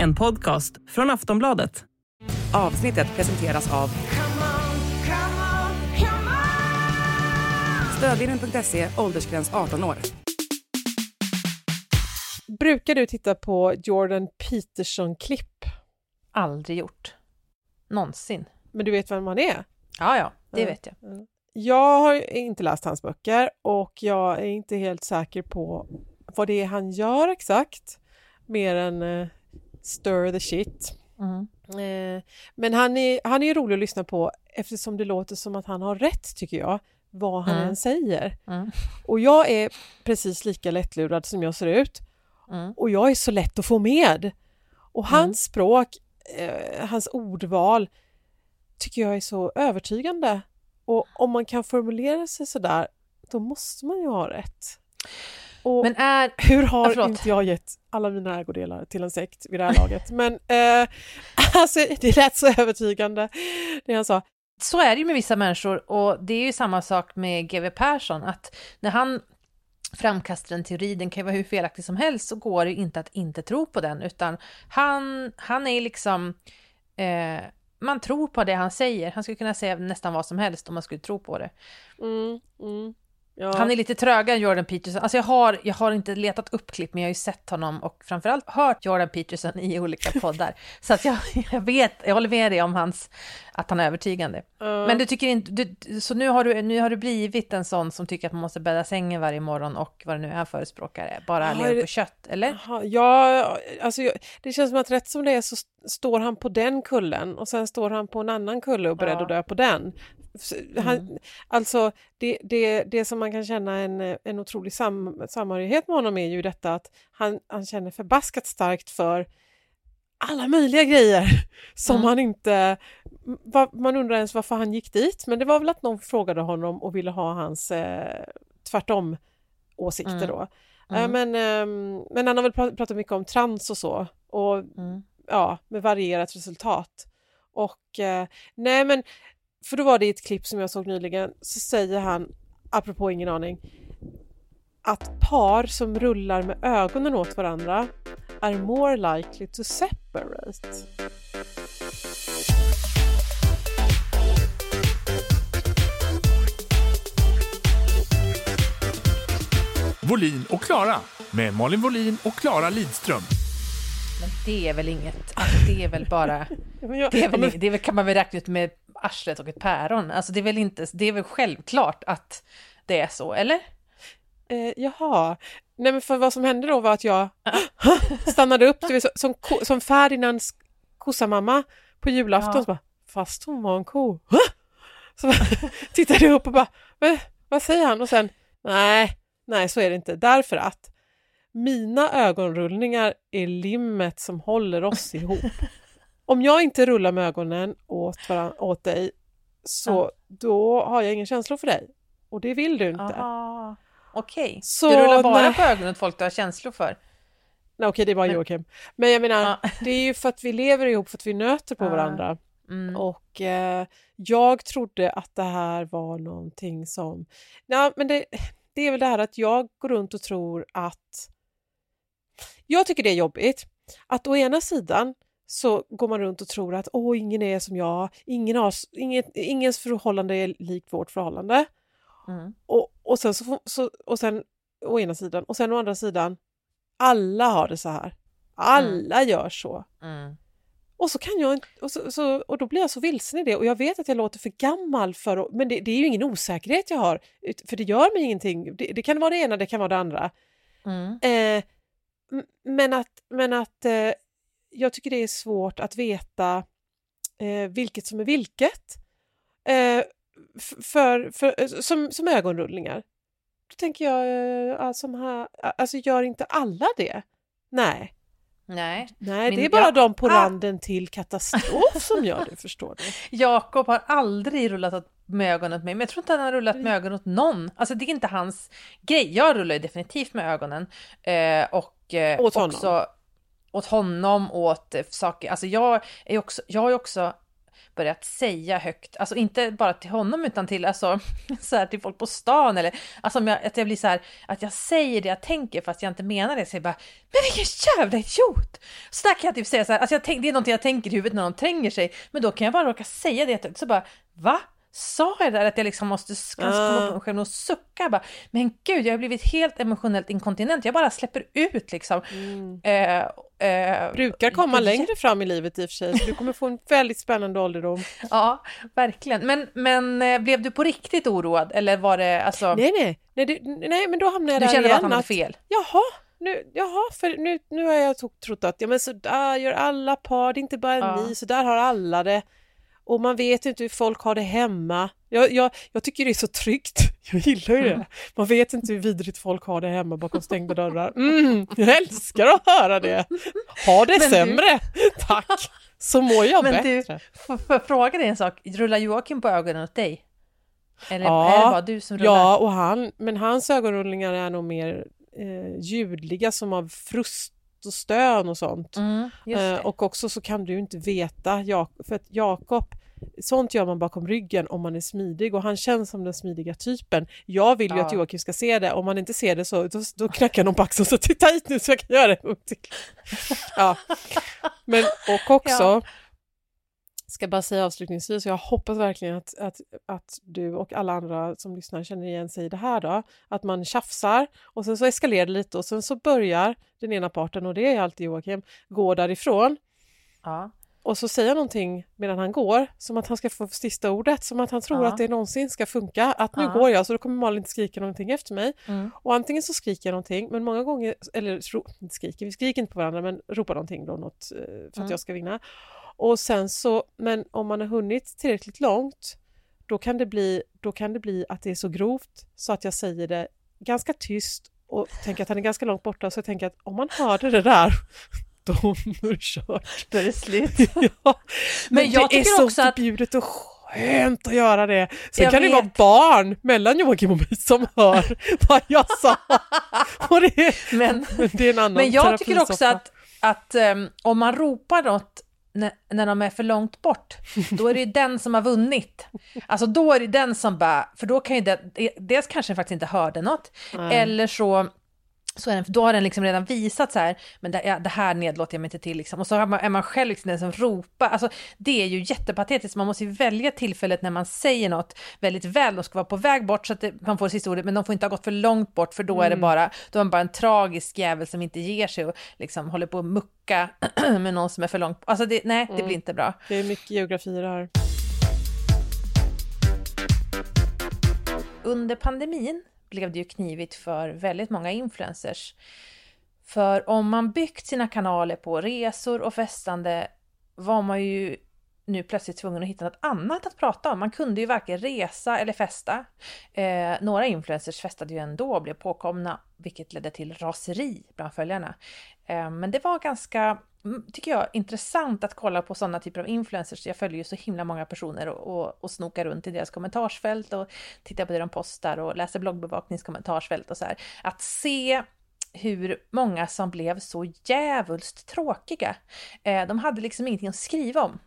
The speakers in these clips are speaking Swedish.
En podcast från Aftonbladet. Avsnittet presenteras av Stödlinjen.se, åldersgräns 18 år. Brukar du titta på Jordan Peterson-klipp? Aldrig gjort. Någonsin. Men du vet vem han är? Ja, ja, det Ja. vet jag. Jag har inte läst hans böcker och jag är inte helt säker på vad det är han gör exakt, mer än eh, stir the shit. Mm. Eh, men han är, han är rolig att lyssna på eftersom det låter som att han har rätt, tycker jag, vad han Mm. än säger. Mm. Och jag är precis lika lättlurad som jag ser ut Mm. och jag är så lätt att få med. Och hans språk, eh, hans ordval tycker jag är så övertygande. Och om man kan formulera sig sådär, då måste man ju ha rätt. Och Men är... hur har Ja, förlåt. inte jag gett alla mina ägodelar till en sekt vid det här laget? Men eh, alltså, det lät så övertygande det han sa. Så är det ju med vissa människor och det är ju samma sak med GW Persson, att när han framkastar en teori, den kan ju vara hur felaktig som helst, så går det ju inte att inte tro på den, utan han, han är liksom, eh, man tror på det han säger. Han skulle kunna säga nästan vad som helst om man skulle tro på det. Mm, mm, ja. Han är lite trögare än Jordan Peterson. Alltså jag har, jag har inte letat upp klipp, men jag har ju sett honom och framförallt hört Jordan Peterson i olika poddar. Så att jag, jag vet, jag håller med dig om hans, att han är övertygande. Ja. Men du tycker inte, du, så nu har, du, nu har du blivit en sån som tycker att man måste bädda sängen varje morgon och vad det nu är han förespråkar, bara lever det- på kött, eller? Ja, alltså jag- det känns som att rätt som det är så står han på den kullen och sen står han på en annan kulle och beredd Ja. att dö på den. Han, Mm. Alltså det, det, det som man kan känna en, en otrolig sam, samhörighet med honom är ju detta att han, han känner förbaskat starkt för alla möjliga grejer som Mm. han inte... Man undrar ens varför han gick dit, men det var väl att någon frågade honom och ville ha hans eh, tvärtom åsikter Mm. då. Mm. Eh, men, ehm, men han har väl pra- pratat mycket om trans och så och Mm ja, med varierat resultat. Och eh, nej men, för då var det i ett klipp som jag såg nyligen, så säger han, apropå ingen aning, att par som rullar med ögonen åt varandra är more likely to separate. Volin och Klara med Malin Volin och Klara Lidström. Det är väl inget, alltså det är väl bara, jag- det, är väl, men- det är väl, kan man väl räkna ut med arslet och ett päron. Alltså det är väl inte, det är väl självklart att det är så, eller? Eh, jaha. Nej men för vad som hände då var att jag stannade upp, var så, som, som Ferdinands kossamamma på julafton. Ja. Så bara, Fast hon var en ko. Så bara, tittade jag upp och bara, "Men, vad säger han? Och sen, nej, nej så är det inte. Därför att mina ögonrullningar är limmet som håller oss ihop. Om jag inte rullar med ögonen åt, varann, åt dig så Ja. då har jag ingen känsla för dig. Och det vill du inte. Okej, Så du rullar bara nej. på ögonen åt folk du har känslor för. Nej, okej, det är bara Joakim. Men jag menar, Ja. det är ju för att vi lever ihop, för att vi nöter på Ja. varandra. Mm. Och eh, jag trodde att det här var någonting som... Nej, men det, det är väl det här att jag går runt och tror att... Jag tycker det är jobbigt att å ena sidan så går man runt och tror att åh, ingen är som jag, ingen har, inget, ingens förhållande är likt vårt förhållande. Mm. Och, och sen så, så och sen å ena sidan och sen å andra sidan alla har det så här. Alla gör så. Mm. Och så kan jag och, så, så, och då blir jag så vilsen i det och jag vet att jag låter för gammal för men det, det är ju ingen osäkerhet jag har, för det gör mig ingenting. Det, det kan vara det ena, det kan vara det andra. Mm. Eh, men att, men att eh, jag tycker det är svårt att veta eh, vilket som är vilket. Eh, för, för, eh, som, som ögonrullningar. Då tänker jag, eh, som här, alltså gör inte alla det? Nej, Nej, nej det är bara jag- de på ah! randen till katastrof som gör det, förstår du. Jakob har aldrig rullat åt- med ögonen åt mig, men jag tror inte han har rullat med ögonen åt någon. Alltså det är inte hans grej. Jag rullar ju definitivt med ögonen. Eh, och eh, Åt honom. också åt honom, åt eh, saker. Alltså jag är också, jag har ju också börjat säga högt, alltså inte bara till honom utan till, alltså, så här, till folk på stan eller alltså jag, att jag blir så här, att jag säger det jag tänker fast jag inte menar det, så jag bara, men vilken jävla idiot! Så där kan jag typ säga så här, alltså jag tänk, det är någonting jag tänker i huvudet när någon tränger sig, men då kan jag bara råka säga det, så bara, va? Sa jag där att jag liksom måste komma på mig själv och sucka? Bara, men gud, jag har blivit helt emotionellt inkontinent. Jag bara släpper ut liksom. Mm. Eh, eh, Brukar komma och- längre fram i livet i och för sig, så du kommer få en väldigt spännande ålderdom. Ja, verkligen. Men, men eh, blev du på riktigt oroad? Eller var det alltså... Nej, nej, nej, det, nej men då hamnar jag du där kände bara igen. att han hade fel? Jaha, nu, jaha, för nu, nu har jag trott att ja, men så där gör alla par, det är inte bara Ja. ni, så där har alla det. Och man vet inte hur folk har det hemma. Jag, jag, jag tycker det är så tryggt. Jag gillar ju det. Man vet inte hur vidrigt folk har det hemma bakom stängda dörrar. Mm, jag älskar att höra det. Ha det Men du- sämre, tack. Så mår jag Men du- bättre. Får får jag fråga dig en sak? Rullar Joakim på ögonen åt dig? Eller Ja, är det bara du som rullar? Ja, och han, men hans ögonrullningar är nog mer eh, ljudliga som av frust och stön och sånt. Mm. Eh, och också så kan du inte veta, Jak- för att Jakob, sånt gör man bakom ryggen om man är smidig och han känns som den smidiga typen. Jag vill ju Ja. att Joakim ska se det, om man inte ser det så då, då knackar någon på axeln så titta hit nu så jag kan göra det en gång till. Ja. Men och också, Ja. ska bara säga avslutningsvis, jag hoppas verkligen att, att, att du och alla andra som lyssnar känner igen sig i det här då, att man tjafsar och sen så eskalerar det lite och sen så börjar den ena parten, och det är alltid Joakim, gå därifrån Ja. Och så säger han någonting medan han går, som att han ska få sista ordet, som att han tror Ja. att det någonsin ska funka, att nu Ja. går jag så då kommer Malin inte skrika någonting efter mig. Mm. Och antingen så skriker jag någonting, men många gånger, eller ro, inte skriker, vi skriker inte på varandra, men ropar någonting då, något, eh, för att Mm. jag ska vinna. Och sen så, men om man har hunnit tillräckligt långt, då kan det bli, då kan det bli att det är så grovt så att jag säger det ganska tyst och tänker att han är ganska långt borta, så jag tänker att om man hörde det där, är det kört. Då är det slut. ja. Men jag det är tycker så också att- förbjudet och skönt att göra det. Sen Jag kan det vara vet. barn mellan Joakim och mig som hör vad jag sa. Och det, är, Men, men det är en annan men jag tycker också att, att ehm, om man ropar något när, när de är för långt bort, då är det ju den som har vunnit. Alltså då är det den som bara, för då kan ju det, dels kanske den faktiskt inte hörde något, Nej. eller så så är den, för då har den liksom redan visat så här, men det, ja, det här nedlåter jag mig inte till liksom. Och så har man, är man själv liksom den som ropar. Alltså det är ju jättepatetiskt, man måste ju välja tillfället när man säger något väldigt väl. De ska vara på väg bort så att det, man får sista ordet, men de får inte ha gått för långt bort för då är det bara, då är man bara en tragisk jävel som inte ger sig och liksom håller på att mucka med någon som är för långt. Alltså det, nej, det blir inte bra. Det är mycket geografi det här. under pandemin blev det ju knivigt för väldigt många influencers. För om man byggt sina kanaler på resor och festande var man ju nu plötsligt tvungen att hitta något annat att prata om. Man kunde ju varken resa eller festa. Eh, några influencers festade ju ändå och blev påkomna, vilket ledde till raseri bland följarna. Eh, men det var ganska, tycker jag, intressant att kolla på sådana typer av influencers. Jag följer ju så himla många personer och, och, och snokar runt i deras kommentarsfält och tittar på det de postar och läser bloggbevakningskommentarsfält och så här. Att se hur många som blev så jävulst tråkiga. Eh, de hade liksom ingenting att skriva om.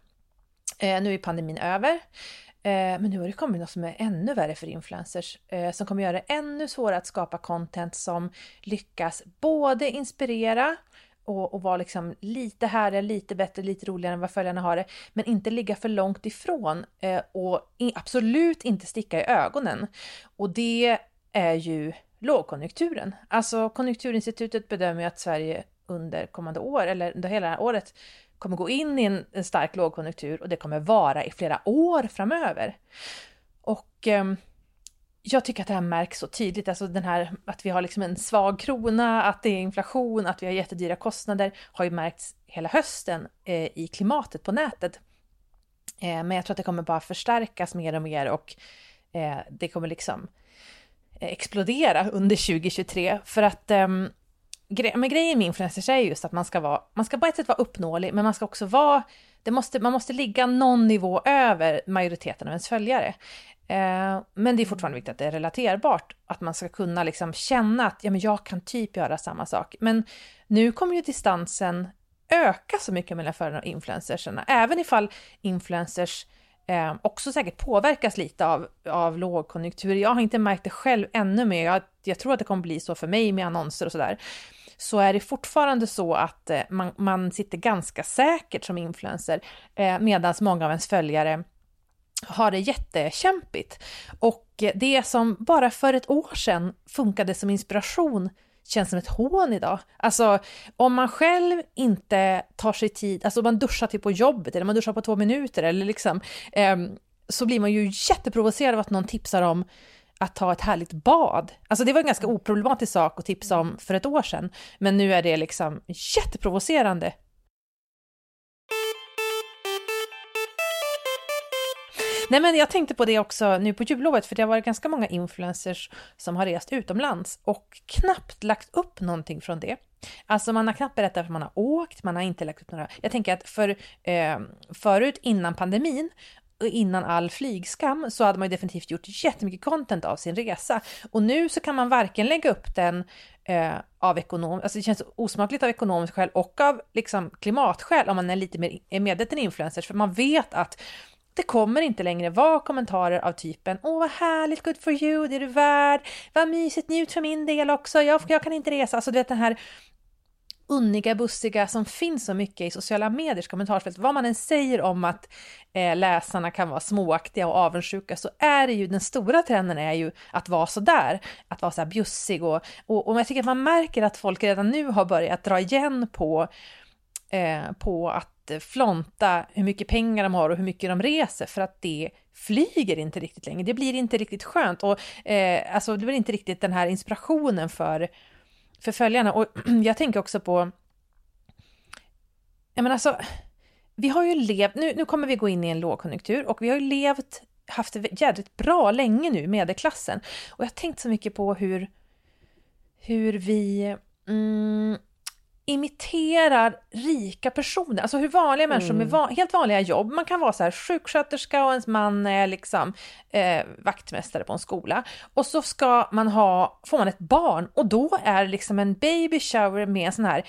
Eh, nu är pandemin över. Eh, men nu har det kommit något som är ännu värre för influencers. Eh, som kommer göra det ännu svårare att skapa content som lyckas både inspirera och, och vara liksom lite härligare, lite bättre, lite roligare än vad följarna har det. Men inte ligga för långt ifrån eh, och i, absolut inte sticka i ögonen. Och det är ju lågkonjunkturen. Alltså Konjunkturinstitutet bedömer ju att Sverige under kommande år, eller under hela året, kommer gå in i en, en stark lågkonjunktur och det kommer vara i flera år framöver. Och eh, jag tycker att det här märks så tydligt, alltså den här att vi har liksom en svag krona, att det är inflation, att vi har jättedyra kostnader, har ju märkts hela hösten eh, i klimatet på nätet. Eh, men jag tror att det kommer bara förstärkas mer och mer och eh, det kommer liksom eh, explodera under 2023 för att ehm, gre- men grejen med influencers är just att man ska vara, man ska på ett sätt vara uppnåelig, men man ska också vara, det måste, man måste ligga någon nivå över majoriteten av ens följare. Eh, men det är fortfarande viktigt att det är relaterbart, att man ska kunna liksom känna att ja, men jag kan typ göra samma sak. Men nu kommer ju distansen öka så mycket mellan förarna och influencersarna, även ifall influencers eh, också säkert påverkas lite av, av lågkonjunktur. Jag har inte märkt det själv ännu men Jag, jag tror att det kommer bli så för mig med annonser och sådär. Så är det fortfarande så att eh, man, man sitter ganska säkert som influencer eh, medan många av ens följare har det jättekämpigt. Och det som bara för ett år sedan funkade som inspiration känns som ett hån idag. Alltså om man själv inte tar sig tid, alltså man duschar typ på jobbet eller man duschar på två minuter eller liksom, eh, så blir man ju jätteprovocerad av att någon tipsar om att ta ett härligt bad. Alltså det var en ganska oproblematisk sak att tipsa om för ett år sedan, men nu är det liksom jätteprovocerande Nej men jag tänkte på det också nu på jullovet för det har varit ganska många influencers som har rest utomlands och knappt lagt upp någonting från det. Alltså man har knappt berättat att man har åkt, man har inte lagt upp några... Jag tänker att för, eh, förut innan pandemin innan all flygskam så hade man ju definitivt gjort jättemycket content av sin resa. Och nu så kan man varken lägga upp den eh, av ekonom, alltså det känns osmakligt av ekonomiska skäl och av liksom klimatskäl om man är lite mer medveten influencer, för man vet att det kommer inte längre vara kommentarer av typen Åh vad härligt, good for you, det är du värd, vad mysigt, njut för min del också, jag, jag kan inte resa. Alltså du vet den här unniga, bussiga som finns så mycket i sociala mediers kommentarsfält. Vad man än säger om att eh, läsarna kan vara småaktiga och avundsjuka så är det ju den stora trenden är ju att vara så där, att vara så här bjussig och, och, och jag tycker att man märker att folk redan nu har börjat dra igen på, eh, på att flonta hur mycket pengar de har och hur mycket de reser för att det flyger inte riktigt längre. Det blir inte riktigt skönt och eh, alltså det blir inte riktigt den här inspirationen för, för följarna. Och jag tänker också på, jag menar alltså, vi har ju levt, nu, nu kommer vi gå in i en lågkonjunktur och vi har ju levt, haft det jädrigt bra länge nu, medelklassen. Och jag har tänkt så mycket på hur, hur vi mm, imiterar rika personer, alltså hur vanliga människor mm. med va helt vanliga jobb, man kan vara så här sjuksköterska och ens man är liksom eh, vaktmästare på en skola. Och så ska man ha, får man ett barn. Och då är det liksom en baby shower med en sån här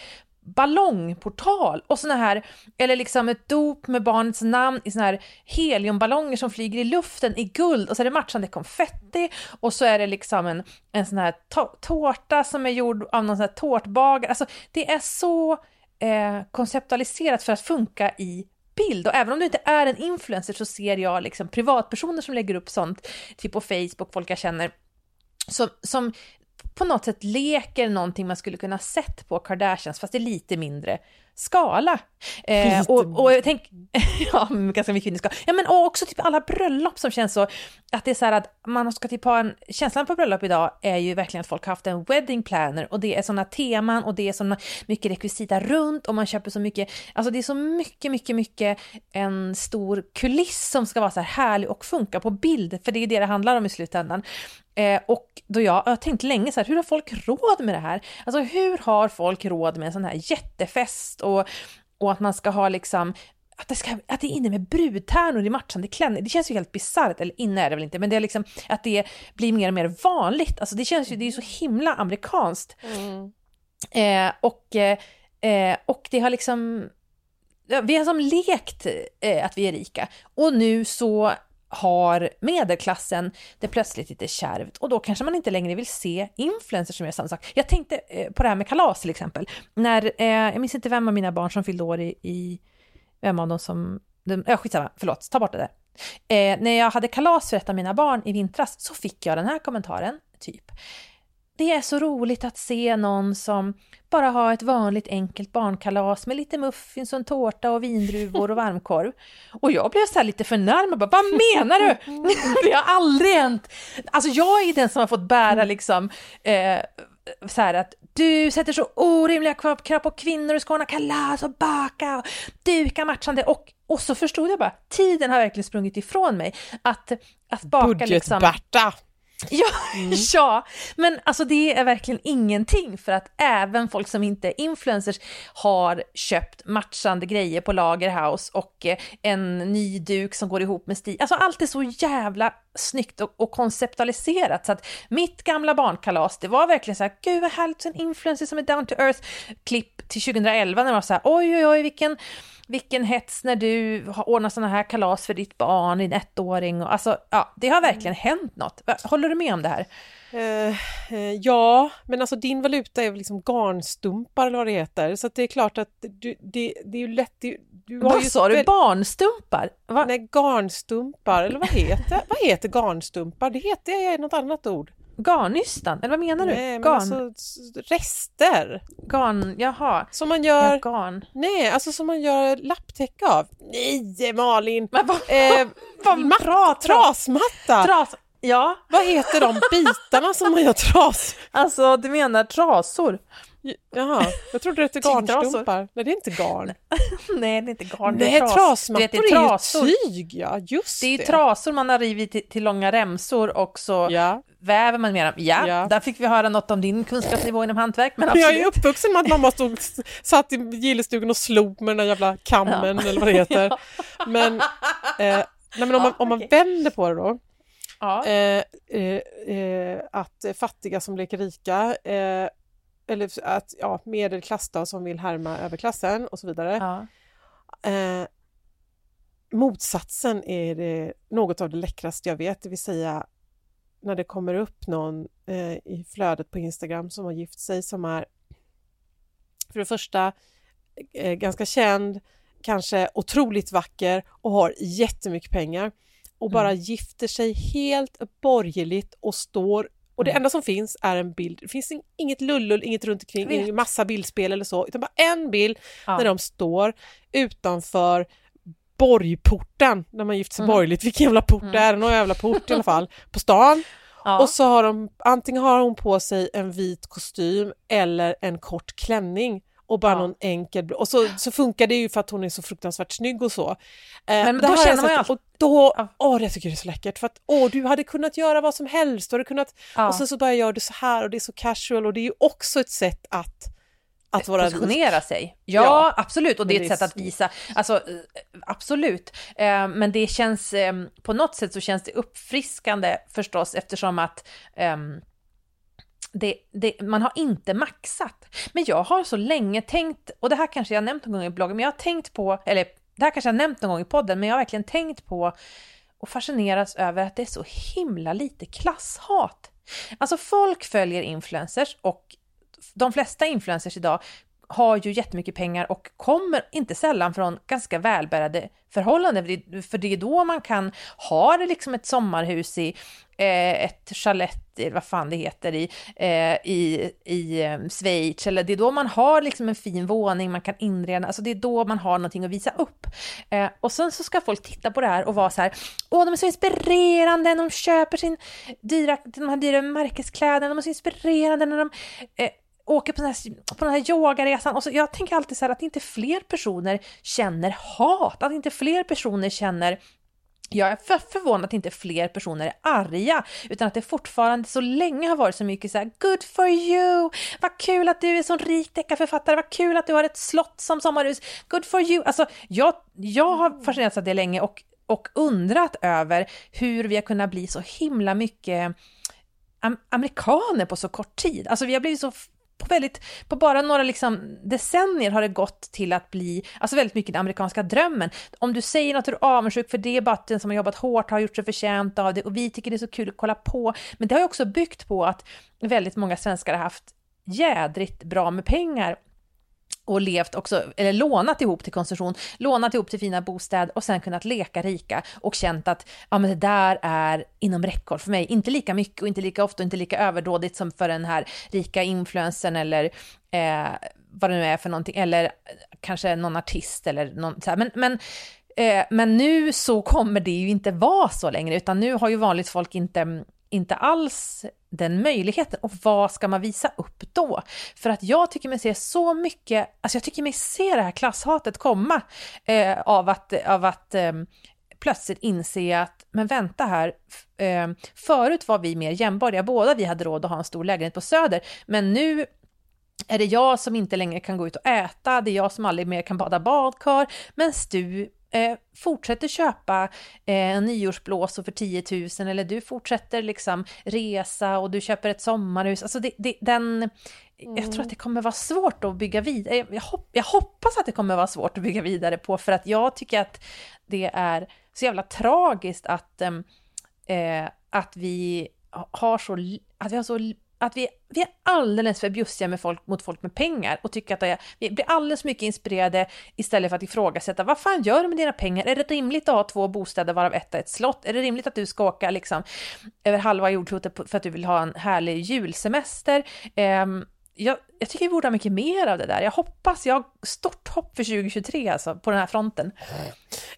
ballongportal och såna här, eller liksom ett dop med barnets namn i såna här heliumballonger som flyger i luften i guld och så är det matchande konfetti och så är det liksom en, en sån här tårta som är gjord av någon sån här tårtbagare. Alltså det är så eh, konceptualiserat för att funka i bild och även om du inte är en influencer så ser jag liksom privatpersoner som lägger upp sånt, typ på Facebook, folk jag känner, som, som på något sätt leker någonting man skulle kunna sett på Kardashians, fast är lite mindre skala. Eh, och, och jag tänk, ja, ganska mycket mindre skala. Ja, men och också typ alla bröllop som känns så, att det är så här att man ska typ ha en, känslan på bröllop idag är ju verkligen att folk har haft en wedding planner och det är sådana teman och det är så mycket rekvisita runt och man köper så mycket, alltså det är så mycket, mycket, mycket en stor kuliss som ska vara så här härlig och funka på bild, för det är det det handlar om i slutändan. Eh, och då jag, jag har tänkt länge så här, hur har folk råd med det här? Alltså hur har folk råd med en sån här jättefest och, och att man ska ha liksom att det, ska, att det är inne med brudtärnor i matchande klänning, det känns ju helt bisarrt, eller inne är det väl inte, men det är liksom att det blir mer och mer vanligt, alltså det känns ju, det är ju så himla amerikanskt. Mm. Eh, och, eh, och det har liksom, vi har som lekt eh, att vi är rika och nu så har medelklassen det plötsligt lite kärvt och då kanske man inte längre vill se influencers som gör samma sak. Jag tänkte eh, på det här med kalas till exempel. När, eh, jag minns inte vem av mina barn som fyllde år i, i vem av dem som, ja skitsamma, förlåt, ta bort det där. Eh, när jag hade kalas för ett av mina barn i vintras så fick jag den här kommentaren, typ det är så roligt att se någon som bara har ett vanligt enkelt barnkalas med lite muffins och en tårta och vindruvor och varmkorv. Och jag blev så här lite förnärmad, bara, vad menar du? det har aldrig hänt! Alltså jag är den som har fått bära liksom eh, så här att du sätter så orimliga krav på kvinnor, du ska ordna kalas och baka och duka matchande och, och så förstod jag bara, tiden har verkligen sprungit ifrån mig att, att baka Budget liksom... Berta. Ja, mm. ja, men alltså det är verkligen ingenting för att även folk som inte är influencers har köpt matchande grejer på Lagerhaus och eh, en ny duk som går ihop med stil. Alltså allt är så jävla snyggt och, och konceptualiserat så att mitt gamla barnkalas, det var verkligen så här, gud vad härligt, en influencer som är down to earth, klipp till 2011 när det var så här, oj oj oj vilken vilken hets när du har ordnat sådana här kalas för ditt barn, din ettåring. Och, alltså, ja, det har verkligen hänt något. Håller du med om det här? Eh, eh, ja, men alltså din valuta är väl liksom garnstumpar eller vad det heter. Så att det är klart att du, det, det är ju lätt... Du, du har Vad ju sa du? Barnstumpar? Va? Nej, garnstumpar, eller vad heter, vad heter garnstumpar? Det heter något annat ord. Garnnystan? Eller vad menar du? Nej, men garn, alltså rester garn, jaha. som man Ja, gör, garn. nej, alltså som man gör lapptäcke av. Nej, Malin! Men vad, Eh, vad mat- pratar du om? trasmatta! Tras. Ja, vad heter de bitarna som man gör tras? alltså du menar trasor? Jaha, jag trodde det hette garnstumpar. Nej, det är inte garn. Nej, det är inte garn. Det är tras. trasmattor det är, är trasor. ju tyg, ja, just Det är ju det. trasor man har rivit till, till långa remsor och så Ja. Väver man dem. Ja, Ja. där fick vi höra något om din kunskapsnivå inom hantverk. Men Jag är uppvuxen med att mamma stod, satt i gillestugan och slog med den där jävla kammen eller vad det heter. Men, eh, nej, men om, man, om man vänder på det då, Ja. eh, eh, eh, att fattiga som leker rika, eh, eller att ja, medelklass då, som vill härma överklassen och så vidare. Ja. Eh, motsatsen är något av det läckraste jag vet, det vill säga när det kommer upp någon eh, i flödet på Instagram som har gift sig som är för det första eh, ganska känd, kanske otroligt vacker och har jättemycket pengar och bara gifter sig helt borgerligt och står och det Mm. enda som finns är en bild. Det finns in- inget lullull, inget runt omkring, ingen massa bildspel eller så, utan bara en bild Ja. när de står utanför borgporten när man gifter sig Mm. borgerligt. Vilken jävla port det är, någon jävla port i alla fall, på stan. Ja. Och så har de, antingen har hon på sig en vit kostym eller en kort klänning och bara Ja. någon enkel, och så, så funkar det ju för att hon är så fruktansvärt snygg och så. Eh, Men det då känner man ju Och då, Ja. åh det tycker jag är så läckert för att åh du hade kunnat göra vad som helst, du hade kunnat, Ja. och sen så bara gör du så här och det är så casual och det är ju också ett sätt att, att vara positionera sig. Ja, Ja. absolut. Och det är ett det är sätt att visa, alltså eh, absolut. Eh, Men det känns, eh, på något sätt så känns det uppfriskande förstås eftersom att ehm, det, det, man har inte maxat. Men jag har så länge tänkt, och det här kanske jag har nämnt någon gång i bloggen, men jag har tänkt på, eller det här kanske jag har nämnt någon gång i podden, men jag har verkligen tänkt på och fascineras över att det är så himla lite klasshat. Alltså folk följer influencers och de flesta influencers idag har ju jättemycket pengar och kommer inte sällan från ganska välbärgade förhållanden. För det, är då man kan ha det liksom ett sommarhus i eh, ett chalett, eller vad fan det heter, i, eh, i, i eh, Schweiz. Eller det är då man har liksom en fin våning man kan inreda. Alltså det är då man har någonting att visa upp. Eh, och sen så ska folk titta på det här och vara så här, åh de är så inspirerande, de köper sin dyra, de här dyra märkeskläderna, de är så inspirerande när de eh, åker på den, här, på den här yogaresan. Och så, jag tänker alltid så här att inte fler personer känner hat, att inte fler personer känner jag är för förvånad att inte fler personer är arga, utan att det fortfarande så länge har varit så mycket så här good for you, vad kul att du är sån rik deckarförfattare, vad kul att du har ett slott som sommarhus, good for you. Alltså, jag, jag har fascinerats av det länge och, och undrat över hur vi har kunnat bli så himla mycket am- amerikaner på så kort tid. Alltså vi har blivit så på, väldigt, på bara några liksom decennier har det gått till att bli alltså väldigt mycket den amerikanska drömmen. Om du säger något är du avundsjuk för det är bara att den som har jobbat hårt har gjort sig förtjänt av det och vi tycker det är så kul att kolla på. Men det har ju också byggt på att väldigt många svenskar har haft jädrigt bra med pengar och levt också, eller lånat ihop till konsumtion, lånat ihop till fina bostäder och sen kunnat leka rika och känt att ja, men det där är inom räckhåll för mig. Inte lika mycket och inte lika ofta och inte lika överdådigt som för den här rika influencern eller eh, vad det nu är för någonting, eller kanske någon artist eller någon så här. Men, men, eh, men nu så kommer det ju inte vara så längre, utan nu har ju vanligt folk inte inte alls den möjligheten. Och vad ska man visa upp då? För att jag tycker mig se så mycket, alltså jag tycker mig se det här klasshatet komma eh, av att, av att eh, plötsligt inse att, men vänta här, eh, förut var vi mer jämbördiga, båda vi hade råd att ha en stor lägenhet på Söder, men nu är det jag som inte längre kan gå ut och äta, det är jag som aldrig mer kan bada badkar, men du eh, fortsätter köpa eh, en nyårsblåsor för 10 000 eller du fortsätter liksom resa och du köper ett sommarhus. Alltså det, det, den, jag tror att det kommer vara svårt att bygga vidare. Jag, jag, hopp, jag hoppas att det kommer vara svårt att bygga vidare på för att jag tycker att det är så jävla tragiskt att, eh, att vi har så, att vi har så att vi, vi är alldeles för bjussiga med folk, mot folk med pengar och tycker att är, vi blir alldeles mycket inspirerade istället för att ifrågasätta vad fan gör du med dina pengar? Är det rimligt att ha två bostäder varav ett är ett slott? Är det rimligt att du ska åka liksom över halva jordklotet för att du vill ha en härlig julsemester? Um, jag, jag tycker vi borde ha mycket mer av det där. Jag hoppas, jag har stort hopp för 2023 alltså, på den här fronten.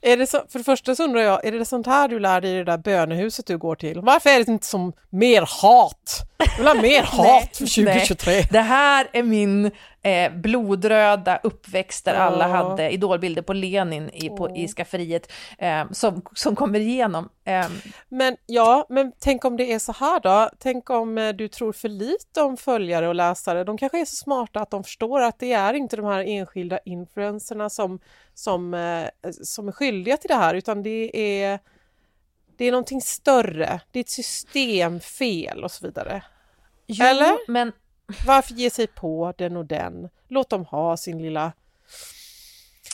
Är det så, för det första så undrar jag, är det sånt här du lär dig i det där bönehuset du går till? Varför är det inte som mer hat? Jag vill ha mer hat för 2023. Nej, det här är min eh, blodröda uppväxt där ja. alla hade idolbilder på Lenin i, på, i skafferiet eh, som, som kommer igenom. Eh. Men ja, men tänk om det är så här då? Tänk om eh, du tror för lite om följare och läsare? De kanske är så smarta att de förstår att det är inte de här enskilda influenserna som, som, eh, som är skyldiga till det här utan det är det är någonting större, det är ett systemfel och så vidare. Jo, Eller? men varför ge sig på den och den? Låt dem ha sin lilla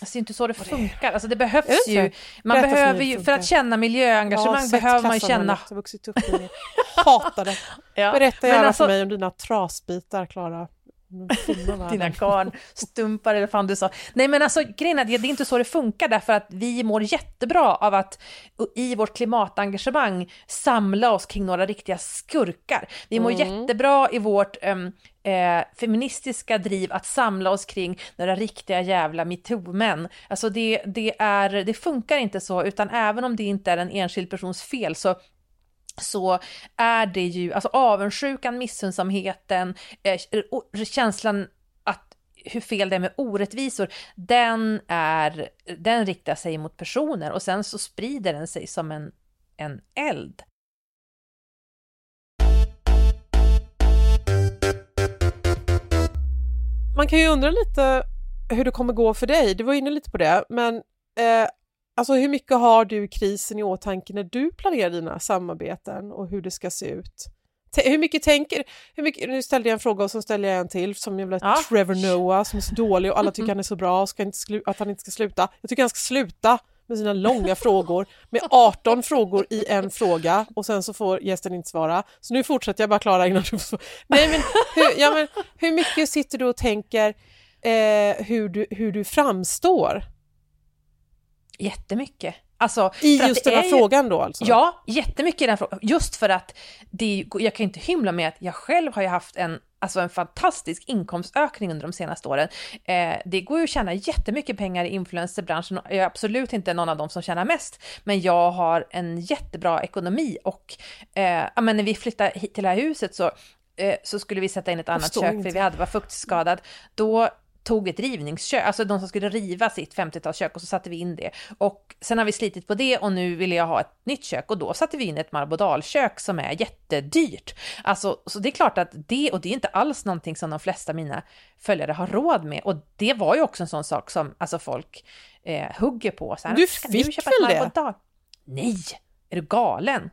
Alltså, det är inte så det funkar. Alltså, det behövs det ju. Man Berätta behöver ju, för att känna miljöengagemang behöver man ju känna... Jag vuxit upp i Hatar det. ja. Berätta gärna alltså... för mig om dina trasbitar, Klara. Dina garnstumpar eller fan du sa. Nej men alltså grejen är det är inte så det funkar därför att vi mår jättebra av att i vårt klimatengagemang samla oss kring några riktiga skurkar. Vi mår mm. jättebra i vårt um, eh, feministiska driv att samla oss kring några riktiga jävla metoo-män. Alltså det, det, är, det funkar inte så, utan även om det inte är en enskild persons fel så så är det ju, alltså avundsjukan, missunnsamheten, eh, känslan att hur fel det är med orättvisor, den, är, den riktar sig mot personer och sen så sprider den sig som en, en eld. Man kan ju undra lite hur det kommer gå för dig, du var inne lite på det, men eh, Alltså hur mycket har du krisen i åtanke när du planerar dina samarbeten och hur det ska se ut? T hur mycket tänker, hur mycket, nu ställde jag en fråga och så ställer jag en till som jävla ja. Trevor Noah som är så dålig och alla tycker han är så bra och ska inte att han inte ska sluta. Jag tycker han ska sluta med sina långa frågor med 18 frågor i en fråga och sen så får gästen inte svara. Så nu fortsätter jag bara Klara innan du får Nej men hur, ja, men hur mycket sitter du och tänker eh, hur, du, hur du framstår? Jättemycket. Alltså, I just den här frågan då alltså? Ja, jättemycket i den frågan. Just för att det, jag kan inte hymla med att jag själv har ju haft en, alltså en fantastisk inkomstökning under de senaste åren. Eh, det går ju att tjäna jättemycket pengar i influencerbranschen. Jag är absolut inte någon av dem som tjänar mest, men jag har en jättebra ekonomi och eh, men när vi flyttade hit till det här huset så eh, så skulle vi sätta in ett annat kök för vi hade var fuktskadad. Då tog ett rivningskök, alltså de som skulle riva sitt 50-talskök och så satte vi in det. Och sen har vi slitit på det och nu ville jag ha ett nytt kök och då satte vi in ett marbodalkök som är jättedyrt. Alltså, så det är klart att det, och det är inte alls någonting som de flesta mina följare har råd med. Och det var ju också en sån sak som alltså folk eh, hugger på. Så här, du fick du köpa väl det? Nej, är du galen?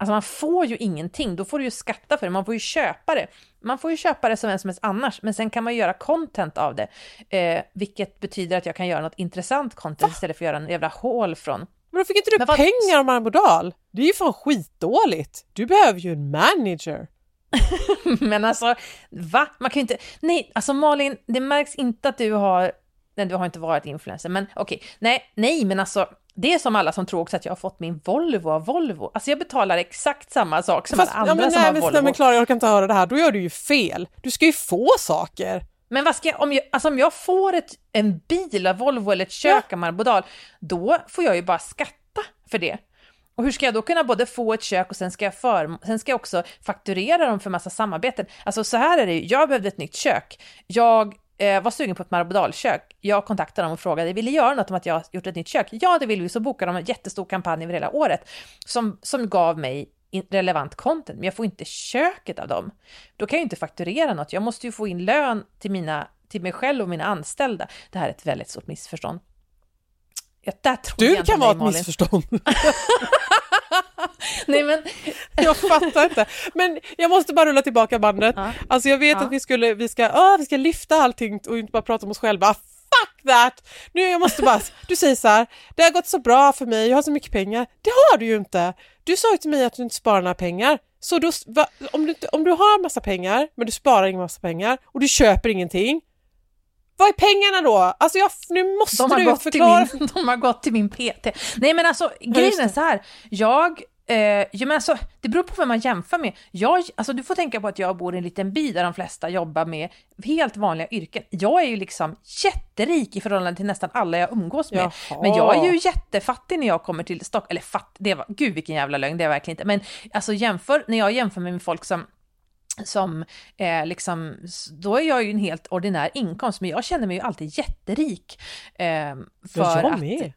Alltså man får ju ingenting, då får du ju skatta för det, man får ju köpa det. Man får ju köpa det som vem som helst annars, men sen kan man göra content av det. Eh, vilket betyder att jag kan göra något intressant content Va? istället för att göra en jävla hål från... Men då fick inte du men pengar av Marmodal? Det är ju fan skitdåligt! Du behöver ju en manager! men alltså, va? Man kan ju inte... Nej, alltså Malin, det märks inte att du har... Nej, du har inte varit influencer, men okej. Okay. Nej, nej, men alltså det är som alla som tror också att jag har fått min Volvo av Volvo. Alltså jag betalar exakt samma sak som Fast, alla andra ja, men, som nej, har men, Volvo. Nej men Klara, jag orkar inte höra det här. Då gör du ju fel. Du ska ju få saker. Men vad ska jag, om jag, alltså om jag får ett, en bil av Volvo eller ett kök ja. av Marbodal, då får jag ju bara skatta för det. Och hur ska jag då kunna både få ett kök och sen ska jag, för, sen ska jag också fakturera dem för massa samarbeten? Alltså så här är det ju, jag behövde ett nytt kök. Jag eh, var sugen på ett marbodalkök. Jag kontaktade dem och frågade, vill ni göra något om att jag har gjort ett nytt kök? Ja, det vill vi. Så bokade de en jättestor kampanj över hela året som, som gav mig relevant content, men jag får inte köket av dem. Då kan jag ju inte fakturera något. Jag måste ju få in lön till, mina, till mig själv och mina anställda. Det här är ett väldigt stort missförstånd. Ja, där tror du jag kan vara ett missförstånd. Nej men, Jag fattar inte. Men jag måste bara rulla tillbaka bandet. Ja. Alltså jag vet Ja. att vi, skulle, vi, ska, åh, vi ska lyfta allting och inte bara prata om oss själva. Fuck that! Nu jag måste bara, du säger så här, det har gått så bra för mig, jag har så mycket pengar. Det har du ju inte! Du sa ju till mig att du inte sparar några pengar. Så då, va, om, du, om du har massa pengar, men du sparar ingen massa pengar och du köper ingenting. Vad är pengarna då? Alltså jag, nu måste de du förklara. min, de har gått till min PT. Nej men alltså, grejen är så här. Jag, eh, ja, men alltså, det beror på vem man jämför med. Jag, alltså, du får tänka på att jag bor i en liten by där de flesta jobbar med helt vanliga yrken. Jag är ju liksom jätterik i förhållande till nästan alla jag umgås med. Jaha. Men jag är ju jättefattig när jag kommer till Stockholm. Eller fatt, det var, gud vilken jävla lögn, det är jag verkligen inte. Men alltså jämför, när jag jämför med folk som som eh, liksom, då är jag ju en helt ordinär inkomst, men jag känner mig ju alltid jätterik. Eh, för Ja, jag att, med.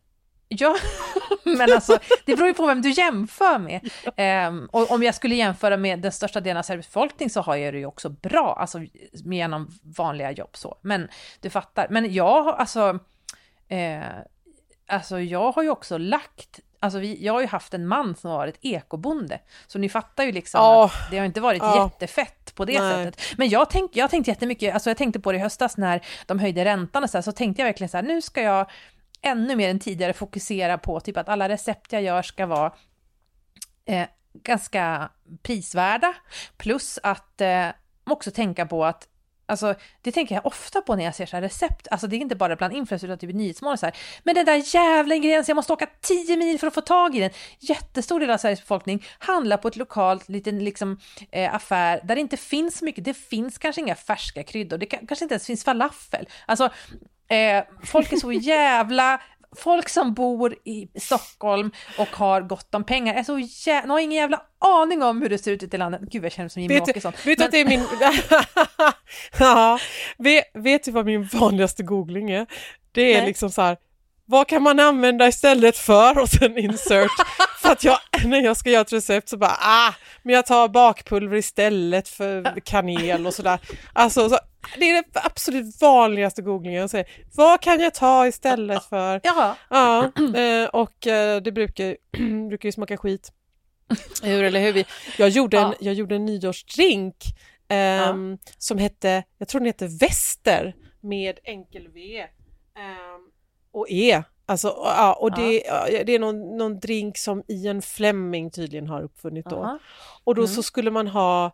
Ja, men alltså det beror ju på vem du jämför med. Ehm, och om jag skulle jämföra med den största delen av Sveriges befolkning så har jag det ju också bra, alltså genom vanliga jobb så. Men du fattar. Men jag alltså, eh, alltså jag har ju också lagt Alltså vi, jag har ju haft en man som har varit ekobonde, så ni fattar ju liksom Ja. att det har inte varit Ja. jättefett på det Nej. sättet. Men jag tänkte jag tänkte jättemycket, alltså jag tänkte på det i höstas när de höjde räntan och så, här, så tänkte jag verkligen så här, nu ska jag ännu mer än tidigare fokusera på typ att alla recept jag gör ska vara eh, ganska prisvärda. Plus att eh, också tänka på att Alltså, det tänker jag ofta på när jag ser så här recept. Alltså det är inte bara bland influencers utan typ i Nyhetsmorgon så här. Men den där jävla ingrediensen, jag måste åka 10 mil för att få tag i den. Jättestor del av Sveriges befolkning handlar på ett lokalt liten liksom, eh, affär där det inte finns så mycket. Det finns kanske inga färska kryddor, det kan, kanske inte ens finns falafel. Alltså, eh, folk är så jävla Folk som bor i Stockholm och har gott om pengar är så jä- de har ingen jävla aning om hur det ser ut ute i landet. Gud, jag känner mig som Jimmie Vet du, Åkesson. vet du att det är min... ja, vet, vet du vad min vanligaste googling är? Det är Nej. liksom så här, vad kan man använda istället för? Och sen insert. för att jag, när jag ska göra ett recept så bara, ah, men jag tar bakpulver istället för kanel och sådär. Alltså, så, det är det absolut vanligaste googlingen jag säger. Vad kan jag ta istället för? Jaha. Ja, eh, och eh, det brukar, brukar ju smaka skit. Hur eller hur? Vi, jag, gjorde en, Ja. jag gjorde en nyårsdrink ehm, som hette, jag tror den hette Väster med enkel V ehm, och E. Alltså, ja, och det, ja, det är någon, någon drink som Ian Fleming tydligen har uppfunnit då. Och då Mm. så skulle man ha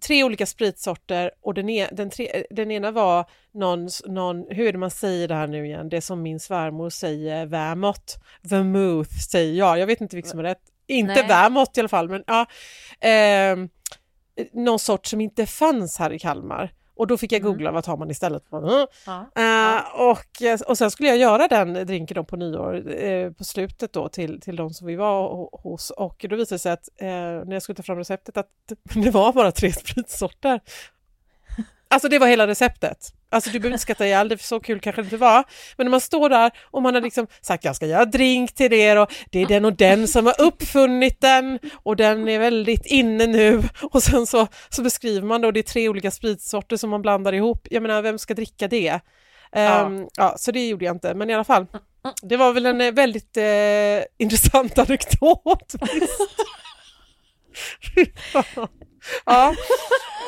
tre olika spritsorter och den, e, den, tre, den ena var någon, någon, hur är det man säger det här nu igen, det som min svärmor säger, vermouth, vermouth säger jag, jag vet inte vilket som är rätt, inte Nej. vermouth i alla fall, men ja, ehm, någon sort som inte fanns här i Kalmar. Och då fick jag Mm. googla vad tar man istället för. Ja. Och, eh, och sen skulle jag göra den drinken då på nyår eh, på slutet då till, till de som vi var hos och då visade det sig att eh, när jag skulle ta fram receptet att det var bara tre spritsorter. Alltså det var hela receptet. Alltså du behöver inte skratta ihjäl det, för så kul kanske det inte var. Men när man står där och man har liksom sagt jag ska göra drink till er och det är den och den som har uppfunnit den och den är väldigt inne nu och sen så, så beskriver man då det är tre olika spritsorter som man blandar ihop. Jag menar vem ska dricka det? Ehm, ja. så det gjorde jag inte, men i alla fall. Det var väl en eh, väldigt eh, intressant anekdot. ja,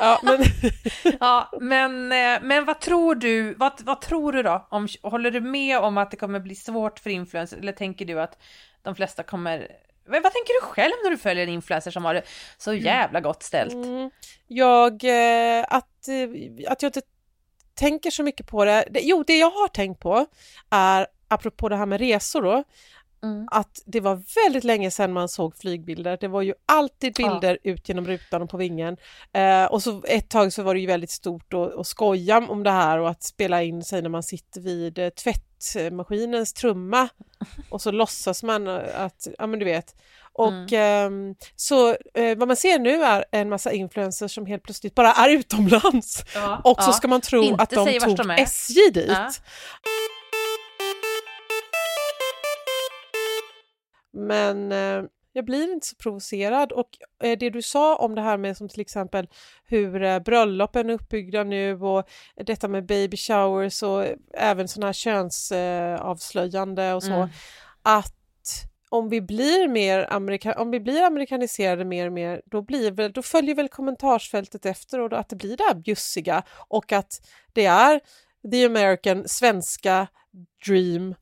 ja, men Ja, men, eh, men vad tror du, vad, vad tror du då? Om, håller du med om att det kommer bli svårt för influencers eller tänker du att de flesta kommer vad, vad tänker du själv när du följer en influencer som har det så jävla gott ställt? Mm, jag, eh, att, att jag inte tänker så mycket på det. det. Jo, det jag har tänkt på är, apropå det här med resor då, Mm. att det var väldigt länge sedan man såg flygbilder. Det var ju alltid Ja. bilder ut genom rutan och på vingen. Eh, och så ett tag så var det ju väldigt stort att, att skoja om det här och att spela in sig när man sitter vid eh, tvättmaskinens trumma och så låtsas man eh, att, ja men du vet. Och ehm, så eh, vad man ser nu är en massa influencers som helt plötsligt bara är utomlands. Ja, Och så ja. ska man tro Inte att de tog de. SJ dit. Ja. Men eh, jag blir inte så provocerad och eh, det du sa om det här med som till exempel hur bröllopen är uppbyggda nu och detta med baby showers och även sådana här könsavslöjande och så. Mm. Att om vi blir mer amerika om vi blir amerikaniserade mer och mer, då, blir väl, då följer väl kommentarsfältet efter och då, att det blir det här bjussiga och att det är the American, svenska dream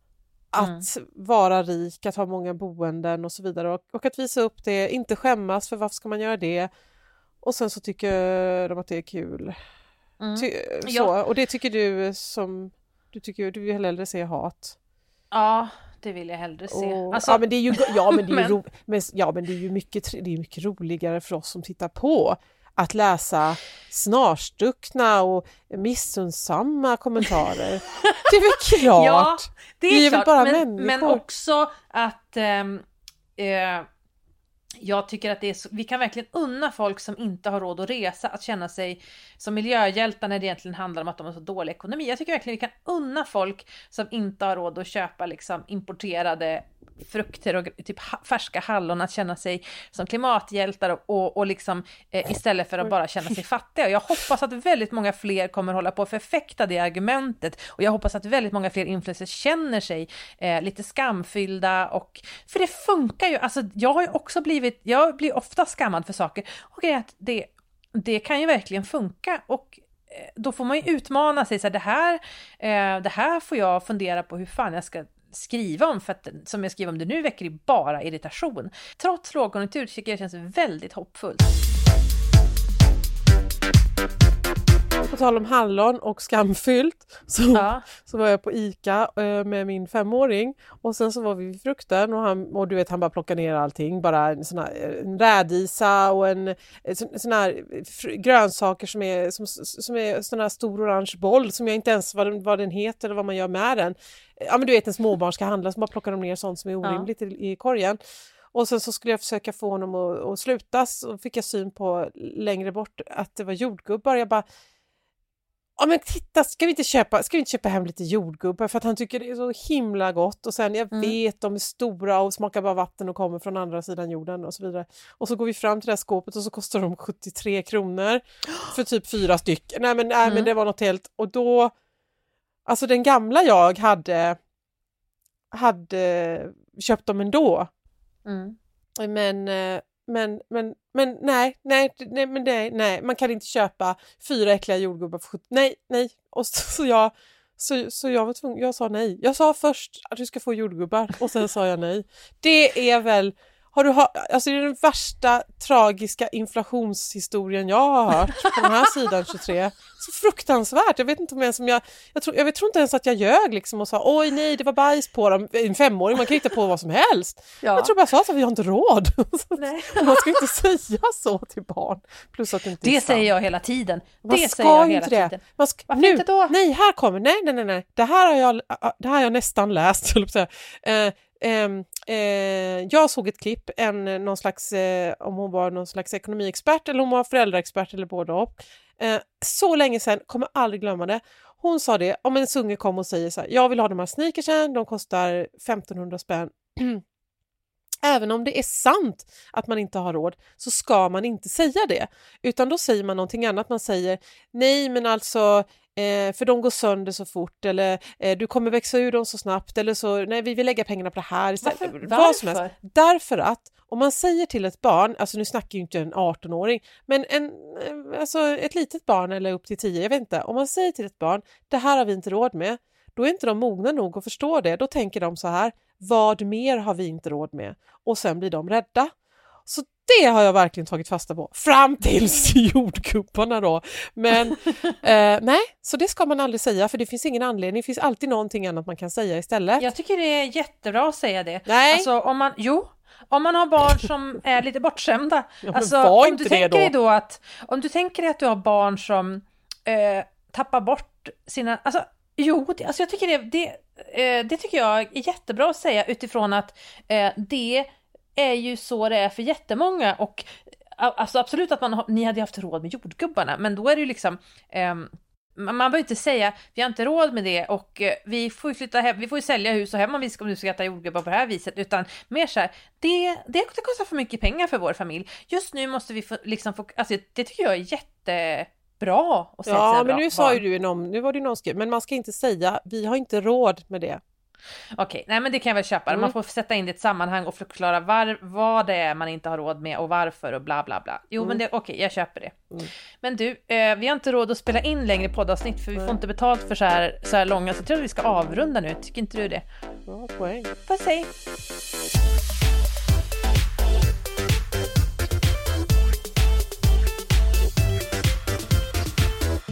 att Mm. vara rik, att ha många boenden och så vidare och, och att visa upp det, inte skämmas för varför ska man göra det? Och sen så tycker de att det är kul. Mm. Ty, så, Ja. Och det tycker du som, du tycker du vill hellre se hat. Ja, det vill jag hellre se. Och, Alltså, ja men det är ju, ja, men det är ju, ro, men, ja, men det är ju mycket, det är mycket roligare för oss som tittar på att läsa snarstuckna och missunnsamma kommentarer. Det är väl klart! Ja, det är, Vi är väl klart, bara men, människor. men också att ehm, eh, jag tycker att det är så, vi kan verkligen unna folk som inte har råd att resa att känna sig som miljöhjältar när det egentligen handlar om att de har så dålig ekonomi. Jag tycker verkligen vi kan unna folk som inte har råd att köpa liksom importerade frukter och typ färska hallon att känna sig som klimathjältar och, och, och liksom eh, istället för att bara känna sig fattiga. Och jag hoppas att väldigt många fler kommer hålla på att förfäkta det argumentet och jag hoppas att väldigt många fler influencers känner sig eh, lite skamfyllda och för det funkar ju. Alltså, jag har ju också blivit, jag blir ofta skammad för saker och grejen är att det, det kan ju verkligen funka och eh, då får man ju utmana sig så här, det här, eh, det här får jag fundera på hur fan jag ska skriva om för att som jag skriver om det nu väcker det bara irritation. Trots lågkonjunktur tycker jag det känns väldigt hoppfullt. På tal om hallon och skamfyllt så, Ja. så var jag på ICA eh, med min femåring och sen så var vi vid frukten och, han, och du vet han bara plockade ner allting, bara en sån här en rädisa och en en sån, sån här grönsaker som är som, som är sån här stor orange boll som jag inte ens vad den, vad den heter eller vad man gör med den. Ja men du vet en småbarn ska handla så bara plockar de ner sånt som är orimligt i, i korgen. Och sen så skulle jag försöka få honom att, att sluta så fick jag syn på längre bort att det var jordgubbar. Jag bara Ja men titta, ska vi inte köpa, ska vi inte köpa hem lite jordgubbar för att han tycker det är så himla gott och sen jag Mm. vet de är stora och smakar bara vatten och kommer från andra sidan jorden och så vidare. Och så går vi fram till det här skåpet och så kostar de 73 kronor för typ fyra stycken. Nej men, nej, men Mm. det var något helt och då Alltså den gamla jag hade hade köpt dem ändå. Mm. Men, eh, men, men, men nej, nej, nej, men nej, nej, man kan inte köpa fyra äckliga jordgubbar för 70, nej, nej. Och så, så jag, så, så jag var tvungen, jag sa nej. Jag sa först att du ska få jordgubbar och sen sa jag nej. Det är väl, har du hört, alltså det är den värsta tragiska inflationshistorien jag har hört på den här sidan 23. Så fruktansvärt, jag vet inte om ens om jag, jag tror, jag tror inte ens att jag ljög liksom och sa oj nej det var bajs på dem, en femåring man kan hitta på vad som helst. Ja. Jag tror bara jag sa att vi har inte råd. Man ska inte säga så till barn. Plus att det inte är Det sant. säger jag hela tiden. Man det säger jag hela det. tiden. Man ska, Varför nu, inte då? Nej, här kommer, nej, nej, nej, nej. Det här har jag, det här har jag nästan läst. Eh, Ehm, eh, jag såg ett klipp, en, någon slags, eh, om hon var någon slags ekonomiexpert eller om hon var föräldraexpert eller både och. Eh, så länge sedan, kommer aldrig glömma det. Hon sa det, om en unge kom och säger så här, jag vill ha de här sneakersen, de kostar 1500 spänn. Även om det är sant att man inte har råd så ska man inte säga det. Utan då säger man någonting annat. Man säger nej men alltså eh, för de går sönder så fort eller eh, du kommer växa ur dem så snabbt eller så nej vi vill lägga pengarna på det här istället. Varför? Vad. Varför? Därför att om man säger till ett barn, alltså nu snackar ju inte en 18-åring, men en, eh, alltså ett litet barn eller upp till 10, jag vet inte, om man säger till ett barn det här har vi inte råd med, då är inte de mogna nog att förstå det. Då tänker de så här, vad mer har vi inte råd med? Och sen blir de rädda. Så det har jag verkligen tagit fasta på, fram tills jordgubbarna då. Men eh, nej, så det ska man aldrig säga för det finns ingen anledning, det finns alltid någonting annat man kan säga istället. Jag tycker det är jättebra att säga det. Nej. Alltså om man, jo, om man har barn som är lite bortskämda. men alltså om du tänker då. dig då att, om du tänker dig att du har barn som eh, tappar bort sina, alltså jo, det, alltså jag tycker det, det, eh, det tycker jag är jättebra att säga utifrån att eh, det är ju så det är för jättemånga och alltså absolut att man ni hade haft råd med jordgubbarna men då är det ju liksom ehm, man behöver inte säga vi har inte råd med det och eh, vi får ju flytta hem, vi får ju sälja hus och hem om vi ska, om vi ska äta jordgubbar på det här viset utan mer så här, det, det, det kostar för mycket pengar för vår familj. Just nu måste vi få, liksom få, alltså det tycker jag är jättebra att säga till Ja, men bra nu sa ju du, någon, nu var det någon skrev, men man ska inte säga vi har inte råd med det. Okej, nej men det kan jag väl köpa. Mm. Man får sätta in det i ett sammanhang och förklara var, vad det är man inte har råd med och varför och bla bla bla. Jo men det, okej, jag köper det. Mm. Men du, eh, vi har inte råd att spela in längre poddavsnitt för vi får inte betalt för så här, så här långa, så jag tror att vi ska avrunda nu. Tycker inte du det? Bra poäng. Vad säger?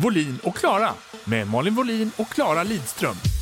Volin och Klara med Malin Volin och Klara Lidström.